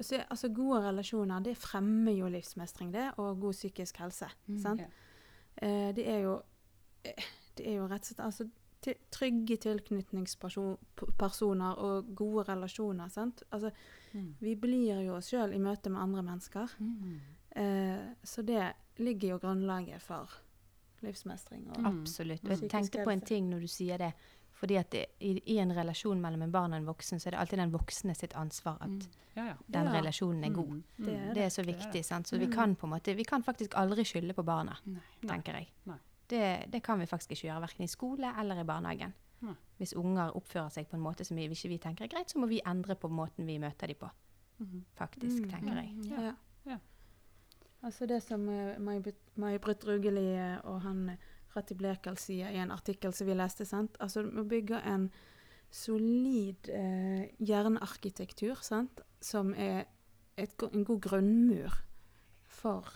Så, altså, gode relasjoner det fremmer jo livsmestring det, og god psykisk helse.
Mm.
sant?
Yeah.
Eh, det, er jo, eh, det er jo rett og slett altså, trygge tilknytningspersoner og gode relasjoner. sant? Altså,
Mm.
vi blir jo oss sjøl i møte med andre mennesker.
Mm.
Eh, så det ligger jo grunnlaget for livsmestring. Og,
Mm.
Absolutt. Og jeg tenkte på en ting når du sier det. Fordi at det, i, i en relasjon mellom en barn og en voksen, så er det alltid den voksne sitt ansvar at
Mm. Ja, ja.
den
Ja.
relasjonen er god.
Mm.
Det er
Det er så
Det er
viktig.
det.
sant? Så vi
Mm.
kan på en måte, vi kan faktisk aldri skylde på barna.
Nei.
tenker jeg.
Nei.
Det, det kan vi faktisk ikke gjøre, verken i skole eller i barnehagen.
Nei.
Hvis unger oppfører seg på en måte som vi, ikke vi tenker er greit, så må vi endre på måten vi møter dem på,
Mhm.
faktisk,
Mm.
tenker jeg.
Ja.
Ja.
Ja.
Altså det som uh, May-Britt Rugeli eh, og han eh, Rati Blekal sier i en artikkel som vi leste, sant? Altså må bygge en solid uh, hjernearkitektur, sant? Som er et, en god grunnmur for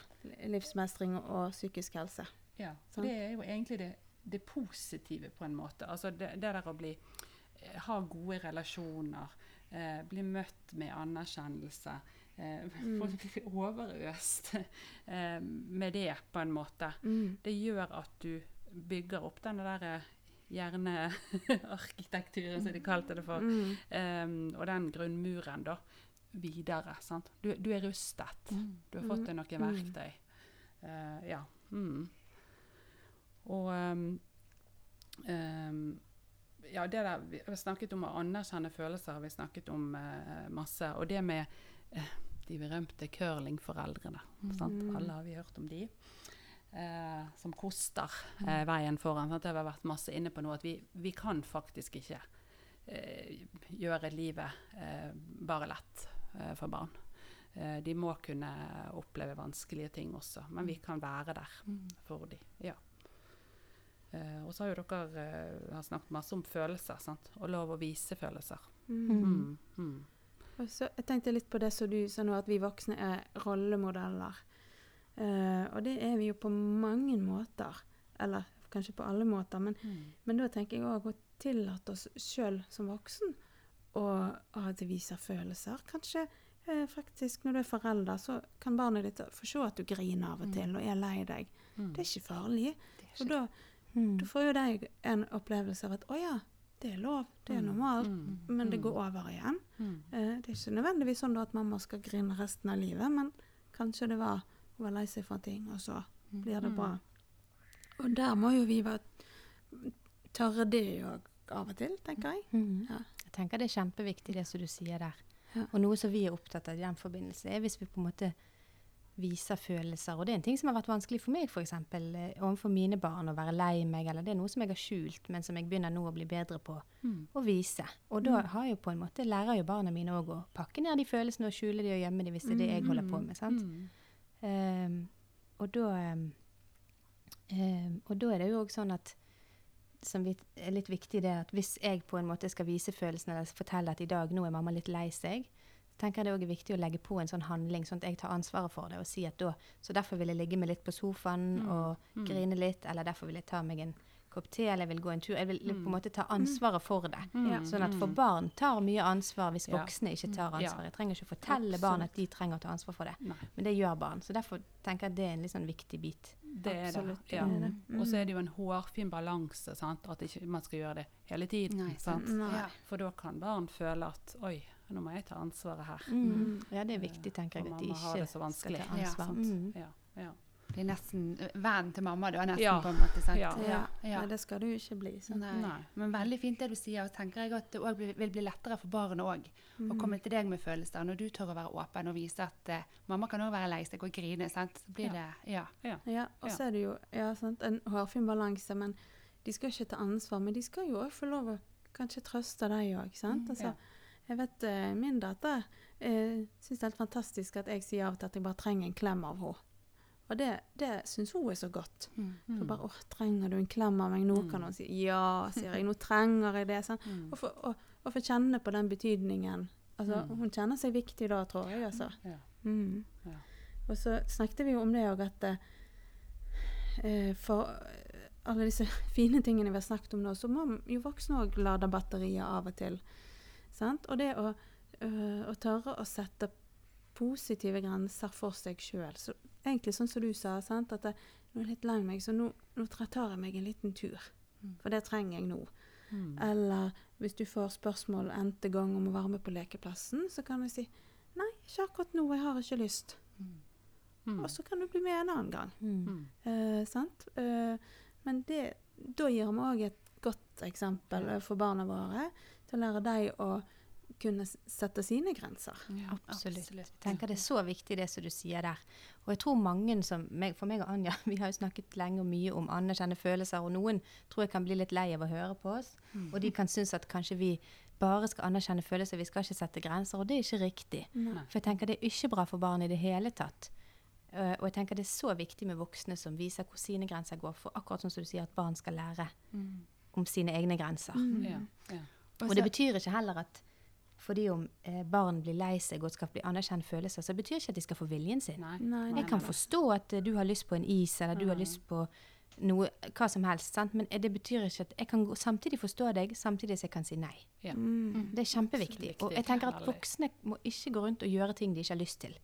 livsmestring og psykisk helse.
Ja, for det er jo egentlig det, det positive på en måte. Altså det, det der å bli eh, Ha gode relasjoner, eh, bli møtt med anerkjennelse. Eh, [LAUGHS]
Mm.
Bli overøst [LAUGHS] eh, med det, på en måte.
Mm.
Det gjør at du bygger opp denne der hjernearkitekturen, som de kalte det for.
Mm.
eh, og den grunnmuren, da. Videre. Sant? Du, du er rustet. Du har fått deg noen
Mm.
verktøy. Eh, ja. Mm. Og um, um, Ja, det der Vi har snakket om å anerkjenne følelser, har vi snakket om uh, masse. Og det med uh, de berømte curlingforeldrene.
Mm.
Alle har vi hørt om de. Uh, som koster veien foran. Sant? Det har vært masse inne på nå, at vi, vi kan faktisk ikke gjøre livet bare lett for barn. De må kunne oppleve vanskelige ting også, men vi kan være der for dem. Ja. Eh, og så har jo dere uh, har snakket masse om følelser, sant? og lov å vise følelser.
Mm.
Mm. Mm.
Og så, jeg tenkte litt på det som du sa nå, at vi voksne er rollemodeller. Uh, og det er vi jo på mange måter. Eller kanskje på alle måter, men,
Mm.
men da tenker jeg òg å tillate oss sjøl som voksen å at vi viser følelser. Kanskje faktisk når du er forelder, så kan barnet ditt få se at du griner av og til og er lei deg.
Mm.
Det er ikke farlig.
Det er
Og da,
Mm.
da får jo de en opplevelse av at å ja, det er lov, det er
Mm.
normalt,
Mm.
men det
Mm.
går over igjen.
Mm.
Eh, det er ikke nødvendigvis sånn at mamma skal grine resten av livet, men kanskje det var hun var lei seg for en ting, og så blir det bra. Og der må jo vi være tørre det òg av og til, tenker jeg. Ja.
Jeg tenker det er kjempeviktig det som du sier der.
Ja.
Og noe som vi er opptatt av i den forbindelse, er hvis vi på en måte viser følelser. Og det er en ting som har vært vanskelig for meg, f.eks. Eh, overfor mine barn å være lei meg, eller det er noe som jeg har skjult, men som jeg begynner nå å bli bedre på
Mm.
å vise. Og da har jo på en måte, lærer jo barna mine òg å pakke ned de følelsene og skjule de og gjemme de hvis det er det jeg holder på med. sant?
Mm.
Um, og da ehm, Og da er det jo òg sånn at som er litt viktig det at hvis jeg på en måte skal vise følelsene eller fortelle at i dag nå er mamma litt lei seg, tenker jeg det òg er viktig å legge på en sånn handling, sånn at jeg tar ansvaret for det og si at da Så derfor vil jeg ligge meg litt på sofaen
Mm.
og
Mm.
grine litt, eller derfor vil jeg ta meg en kopp te, eller jeg vil gå en tur. Jeg vil på
Mm.
en måte ta ansvaret for det.
Mm.
Sånn at for
Mm.
barn tar mye ansvar hvis
Ja.
voksne ikke tar ansvar. Jeg trenger ikke fortelle barn at de trenger å ta ansvar for det.
Nei,
Men det gjør barn. Så derfor tenker jeg at det er en litt sånn viktig bit.
det er
Absolutt,
det. Ja.
Mm.
Og så er det jo en hårfin balanse, sant? at ikke man skal gjøre det hele tiden.
Nei,
sant?
Nei.
For da kan barn føle at oi, nå må jeg ta ansvaret her.
Mm.
Ja, det er viktig, tenker jeg, at de
mamma har
ikke
det så vanskelig.
skal ta ansvar.
Ja.
Mm.
Ja, ja.
Blir nesten vennen venn til mamma, da, nesten,
Ja.
på en måte. sant?
Ja.
Ja.
Ja.
Nei, det skal du ikke bli.
Nei.
Nei.
Men veldig fint det du sier, og tenker jeg at det vil- bli lettere for barnet òg
Mm.
å komme til deg med følelser. Når du tør å være åpen og vise at uh, mamma kan òg være lei seg og grine, sant? så blir
Ja.
det Ja.
Ja, og så er det jo ja, sant, en hårfin balanse, men de skal ikke ta ansvar. Men de skal jo òg få lov å kanskje trøste deg òg, sant.
Mm,
Altså,
ja.
Jeg vet eh, min datter eh, syns det er helt fantastisk at jeg sier av og til at jeg bare trenger en klem av henne. Og det, det syns hun er så godt. For
Mm.
bare 'Å, trenger du en klem av meg nå?'
Mm.
kan hun si. 'Ja', sier jeg. 'Nå trenger jeg det'. Sånn.
Mm.
Og, for, og, og for kjenne på den betydningen. Altså,
Mm.
Hun kjenner seg viktig da, tror jeg. altså.
Ja.
Mm.
Ja.
Og så snakket vi jo om det òg, at eh, for eh, alle disse [LAUGHS] fine tingene vi har snakket om nå, så må jo voksne òg lade batterier av og til. Sant? Og det å, øh, å tørre å sette positive grenser for seg sjøl. Egentlig sånn som du sa, sant? at det, nå er jeg litt lei meg, så nå, nå tar jeg meg en liten tur.
Mm.
For det trenger jeg nå.
Mm.
Eller hvis du får spørsmål n-te gang om å være med på lekeplassen, så kan du si nei, ikke akkurat nå, jeg har ikke lyst.
Mm.
Og så kan du bli med en annen gang.
Mm.
Mm.
Eh, sant? Eh, men det, da gir vi òg et godt eksempel for barna våre til å lære dem å kunne sette sine grenser.
Ja,
Absolutt. Jeg tenker det er så viktig det som du sier der. Og jeg tror mange som For meg og Anja, [LAUGHS] vi har jo snakket lenge og mye om anerkjenne følelser, og noen tror jeg kan bli litt lei av å høre på oss.
Mm.
Og de kan synes at kanskje vi bare skal anerkjenne følelser, vi skal ikke sette grenser. Og det er ikke riktig.
Nei.
For jeg tenker det er ikke bra for barn i det hele tatt. Eh, og jeg tenker det er så viktig med voksne som viser hvor sine grenser går. For akkurat sånn som du sier, at barn skal lære
Mm.
om sine egne grenser.
Mm.
Ja. Ja.
Og det betyr ikke heller at fordi om eh, barn blir lei seg og skal bli anerkjent følelser, så betyr ikke at de skal få viljen sin.
Nei.
Nei,
Jeg kan
nei.
forstå at eh, du har lyst på en is, eller du har
Mm.
lyst på noe, hva som helst, sant? men eh, det betyr ikke at jeg kan gå- samtidig forstå deg, samtidig som jeg kan si nei.
Ja.
Mm.
Det er kjempeviktig. Og jeg tenker at voksne må ikke gå rundt og gjøre ting de ikke har lyst til.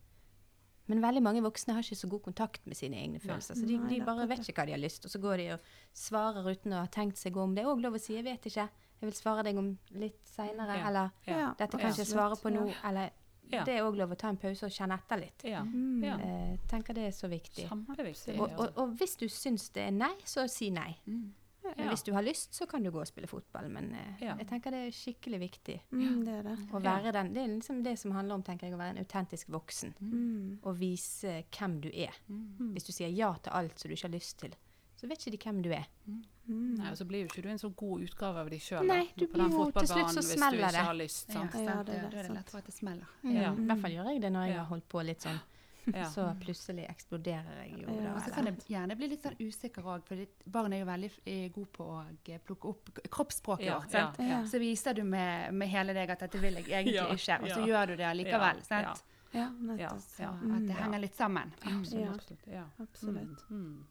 Men veldig mange voksne har ikke så god kontakt med sine egne følelser. Så de, de bare vet ikke hva de har lyst, og så går de og svarer uten å ha tenkt seg om. Det er òg lov å si 'jeg vet ikke', 'jeg vil svare deg om litt seinere',
Ja.
eller
Ja.
'dette
kan
kan ikke jeg svare på nå', eller
Ja.
Det er òg lov å ta en pause og kjenne etter litt.
Ja.
Mm.
Ja.
Eh, tenker det er så viktig.
Kjempeviktig.
Og, og, og hvis du syns det er nei, så si nei.
Mm.
Eh,
Ja.
Hvis du har lyst, så kan du gå og spille fotball, men eh,
Ja.
jeg tenker det er skikkelig viktig.
Mm, det er det.
Å være den, det er liksom det som handler om tenker jeg, å være en autentisk voksen.
Mm.
Og vise hvem du er.
Mm.
Hvis du sier ja til alt som du ikke har lyst til, så vet ikke de hvem du er.
Mm.
Nei, og så blir jo ikke du en så god utgave av deg sjøl.
Nei, du blir jo- til slutt så
Hvis
smeller
du ikke
det.
har lyst.
Ja.
Ja, det er det,
er det
sant.
at det smeller.
Ja.
I hvert fall gjør jeg det når jeg har holdt på litt sånn.
Ja.
Så plutselig eksploderer jeg jo.
Ja,
da,
Og så kan jeg gjerne bli litt sånn usikker òg, for barn er jo veldig gode på å eh, plukke opp kroppsspråket vårt. sant?
ja,
ja.
Så viser du med, med hele deg at dette vil jeg egentlig
Ja,
ikke, og så
ja.
gjør du det allikevel.
Ja,
sant?
Ja,
Ja,
nettopp.
Ja.
at det henger litt sammen.
Absolutt.
Ja.
absolutt, ja.
Absolutt.
Mm.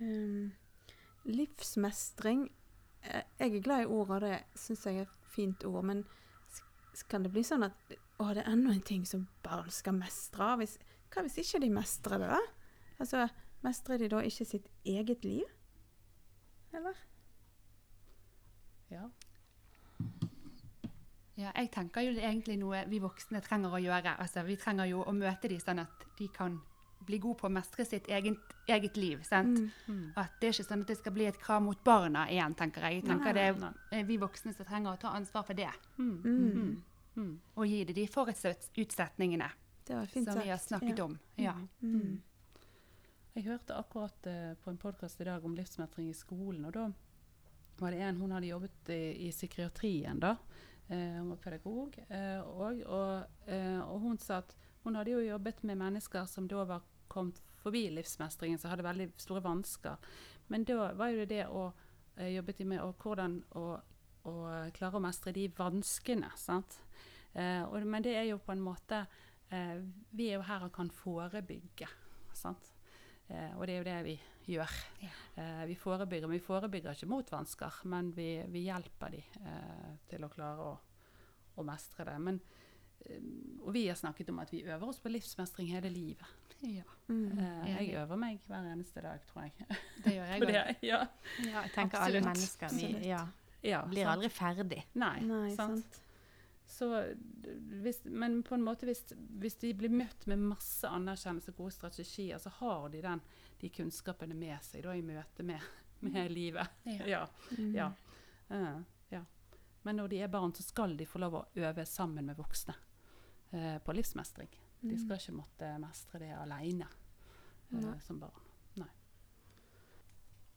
Um, livsmestring eh, Jeg er glad i ordet, det syns jeg er et fint ord. Men kan det bli sånn at å, det er enda en ting som barn skal mestre? Hvis, hva hvis ikke de mestrer det, da? Altså, mestrer de da ikke sitt eget liv? Eller?
Ja.
Ja, jeg tenker jo egentlig noe vi voksne trenger å gjøre. Altså, vi trenger jo å møte de sånn at de kan bli god på å mestre sitt eget, eget liv. sant?
Mm.
Mm.
At det er ikke sånn at det skal bli et krav mot barna igjen, tenker jeg. Jeg tenker det
Nei.
er vi voksne som trenger å ta ansvar for det.
Mm.
Mm.
Mm. Mm.
Og gi det de forutsetningene
Det
som vi har snakket
ja.
om. Ja.
Mm.
Jeg hørte akkurat uh, på en podkast i dag om livsmestring i skolen, og da var det en Hun hadde jobbet i, i psykiatrien, da. Uh, hun var pedagog. Uh, og, og, eh, og hun sa at hun hadde jo jobbet med mennesker som da var kommet forbi livsmestringen, som hadde veldig store vansker. Men da var jo det det å eh, jobbet de med og hvordan å, å klare å mestre de vanskene. sant? Eh, og, men det er jo på en måte eh, Vi er jo her og kan forebygge. sant? Eh, og det er jo det vi gjør.
Ja.
Eh, vi forebygger, men vi forebygger ikke mot vansker, men vi, vi hjelper de eh, til å klare å, å mestre det. Men, og vi har snakket om at vi øver oss på livsmestring hele livet.
Ja.
Mm.
Eh, jeg øver meg hver eneste dag, tror jeg.
Det gjør jeg [LAUGHS] òg.
ja.
Ja, jeg tenker alle mennesker vi ja,
ja,
blir
sant.
aldri ferdig.
Nei,
Nei,
sant?
sant.
Så, hvis, men på en måte hvis, hvis de blir møtt med masse anerkjennelse og gode strategier, så har de den, de kunnskapene med seg da, i møte med, med livet.
Ja.
Ja.
Mm.
Ja. Eh, ja. Men når de er barn, så skal de få lov å øve sammen med voksne eh, på livsmestring. De
Mm.
skal ikke måtte mestre det alene eh, som barn.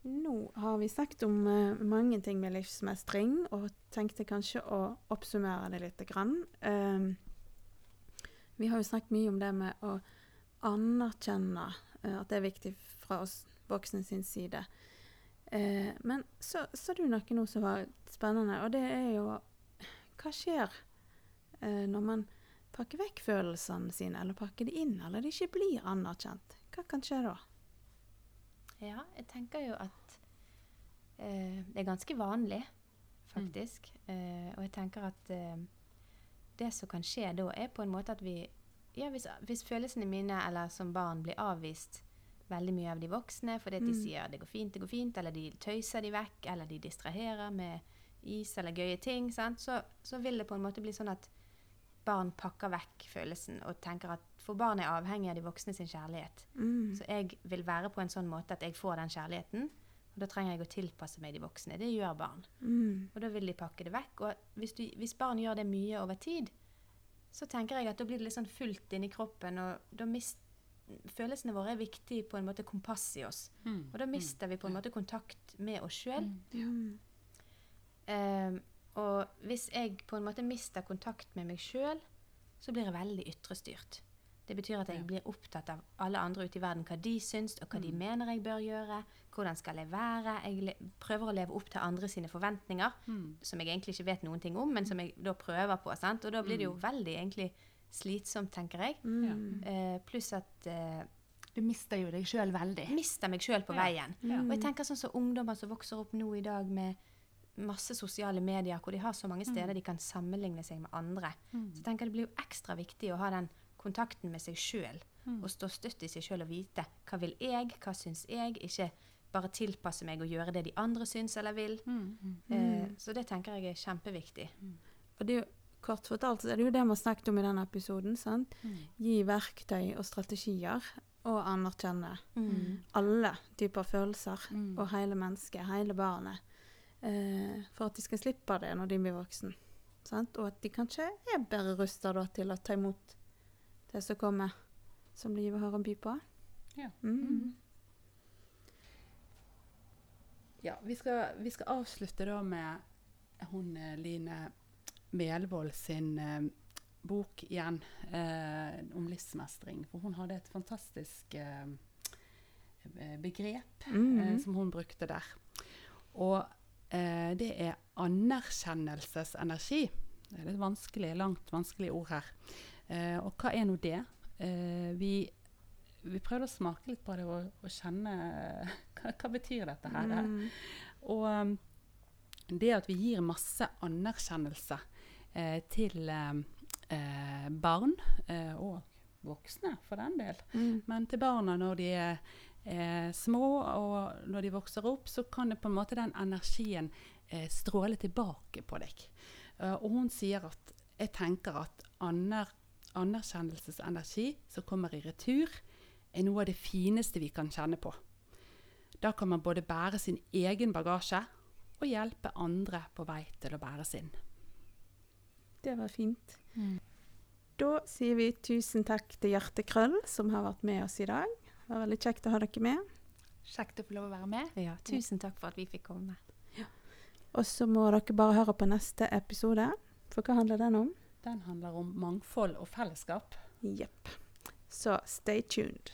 Nå har vi sagt om eh, mange ting med livsmestring, og tenkte kanskje å oppsummere det litt. Grann. Ehm, vi har jo snakket mye om det med å anerkjenne eh, at det er viktig fra oss voksne sin side. Eh, men så sa du noe nå som var spennende, og det er jo Hva skjer eh, når man pakker vekk følelsene sine, eller pakke det inn, eller de ikke blir anerkjent? Hva kan skje da?
Ja, jeg tenker jo at eh, det er ganske vanlig, faktisk. Eh, og jeg tenker at eh, det som kan skje da, er på en måte at vi Ja, hvis, hvis følelsene mine eller som barn blir avvist veldig mye av de voksne fordi mm. de
Mm.
sier det går fint, det går fint, eller de tøyser de vekk, eller de distraherer med is eller gøye ting, sant? Så, så vil det på en måte bli sånn at barn pakker vekk følelsen og tenker at for barn er avhengig av de voksne sin kjærlighet.
Mm.
Så jeg vil være på en sånn måte at jeg får den kjærligheten. Og da trenger jeg å tilpasse meg de voksne. Det gjør barn.
Mm.
Og da vil de pakke det vekk. Og hvis, du, hvis barn gjør det mye over tid, så tenker jeg at da blir det litt sånn fullt inni kroppen, og da mist, Følelsene våre er viktige på en måte kompass i oss.
Mm.
Og da mister vi på en måte kontakt med oss sjøl.
Mm.
Og hvis jeg på en måte mister kontakt med meg sjøl, så blir jeg veldig ytrestyrt. Det betyr at jeg
Ja.
blir opptatt av alle andre ute i verden, hva de syns, og hva de
Mm.
mener jeg bør gjøre. Hvordan skal jeg være? Jeg prøver å leve opp til andre sine forventninger,
Mm.
som jeg egentlig ikke vet noen ting om, men som jeg da prøver på. Sant? Og da blir det jo
Mm.
veldig egentlig slitsomt, tenker jeg.
Mm.
Eh, pluss at eh,
Du mister jo deg sjøl veldig.
mister meg sjøl på
Ja.
veien.
Mm.
Og jeg tenker sånn som ungdommer som vokser opp nå i dag med masse sosiale medier, hvor de har så mange steder de kan sammenligne seg med andre.
Mm.
Så jeg tenker det blir jo ekstra viktig å ha den kontakten med seg sjøl.
Mm.
Og stå støtt i seg sjøl og vite hva vil jeg, hva syns jeg. Ikke bare tilpasse meg og gjøre det de andre syns eller vil.
Mm.
Eh, så det tenker jeg er kjempeviktig.
Og det er jo, kort fortalt så er det jo det vi har snakket om i denne episoden. sant?
Mm.
Gi verktøy og strategier, og anerkjenne
Mm.
alle typer følelser.
Mm.
Og hele mennesket, hele barnet. Eh, for at de skal slippe det når de blir voksen. Sant? Og at de kanskje er bedre rusta til å ta imot det som kommer, som livet har å by på.
Ja.
Mm.
Ja, vi skal, vi skal avslutte da med hun eh, Line Melvold sin eh, bok igjen eh, om livsmestring. For hun hadde et fantastisk eh, begrep
Mm.
eh, som hun brukte der. Og det er anerkjennelsesenergi. Det er litt vanskelig, langt vanskelig ord her. Eh, og hva er nå det? Eh, vi, vi prøvde å smake litt på det og, og kjenne [LAUGHS] hva, hva betyr dette her.
Mm.
Og um, det at vi gir masse anerkjennelse eh, til eh, eh, barn, eh, og voksne for den del,
Mm.
men til barna når de er eh, små og når de vokser opp, så kan det på en måte den energien eh, stråle tilbake på deg. Uh, og hun sier at jeg tenker at aner, anerkjennelsesenergi som kommer i retur, er noe av det fineste vi kan kjenne på. Da kan man både bære sin egen bagasje og hjelpe andre på vei til å bære sin.
Det var fint.
Mm.
Da sier vi tusen takk til Hjerte Krøll, som har vært med oss i dag. Det var veldig kjekt å ha dere med.
Kjekt å få lov å være med.
Ja, tusen takk for at vi fikk komme.
Og så må dere bare høre på neste episode. For hva handler den om?
Den handler om mangfold og fellesskap.
Jepp. Så stay tuned.